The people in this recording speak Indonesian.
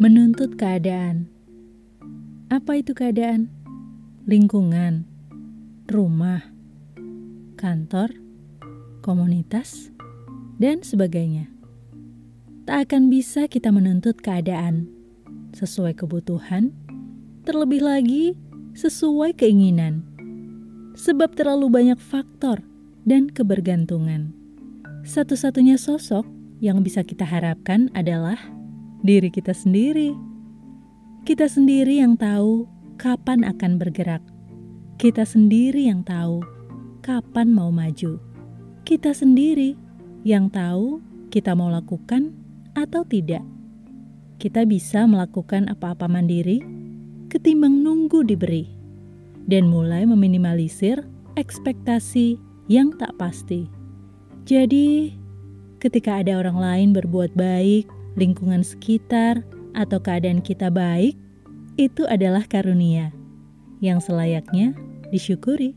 Menuntut keadaan. Apa itu keadaan? Lingkungan, rumah, kantor, komunitas, dan sebagainya. Tak akan bisa kita menuntut keadaan sesuai kebutuhan, terlebih lagi sesuai keinginan, sebab terlalu banyak faktor dan kebergantungan. Satu-satunya sosok yang bisa kita harapkan adalah diri kita sendiri. Kita sendiri yang tahu kapan akan bergerak. Kita sendiri yang tahu kapan mau maju. Kita sendiri yang tahu kita mau lakukan atau tidak. Kita bisa melakukan apa-apa mandiri ketimbang nunggu diberi dan mulai meminimalisir ekspektasi yang tak pasti. Jadi, ketika ada orang lain berbuat baik, lingkungan sekitar, atau keadaan kita baik, itu adalah karunia yang selayaknya disyukuri.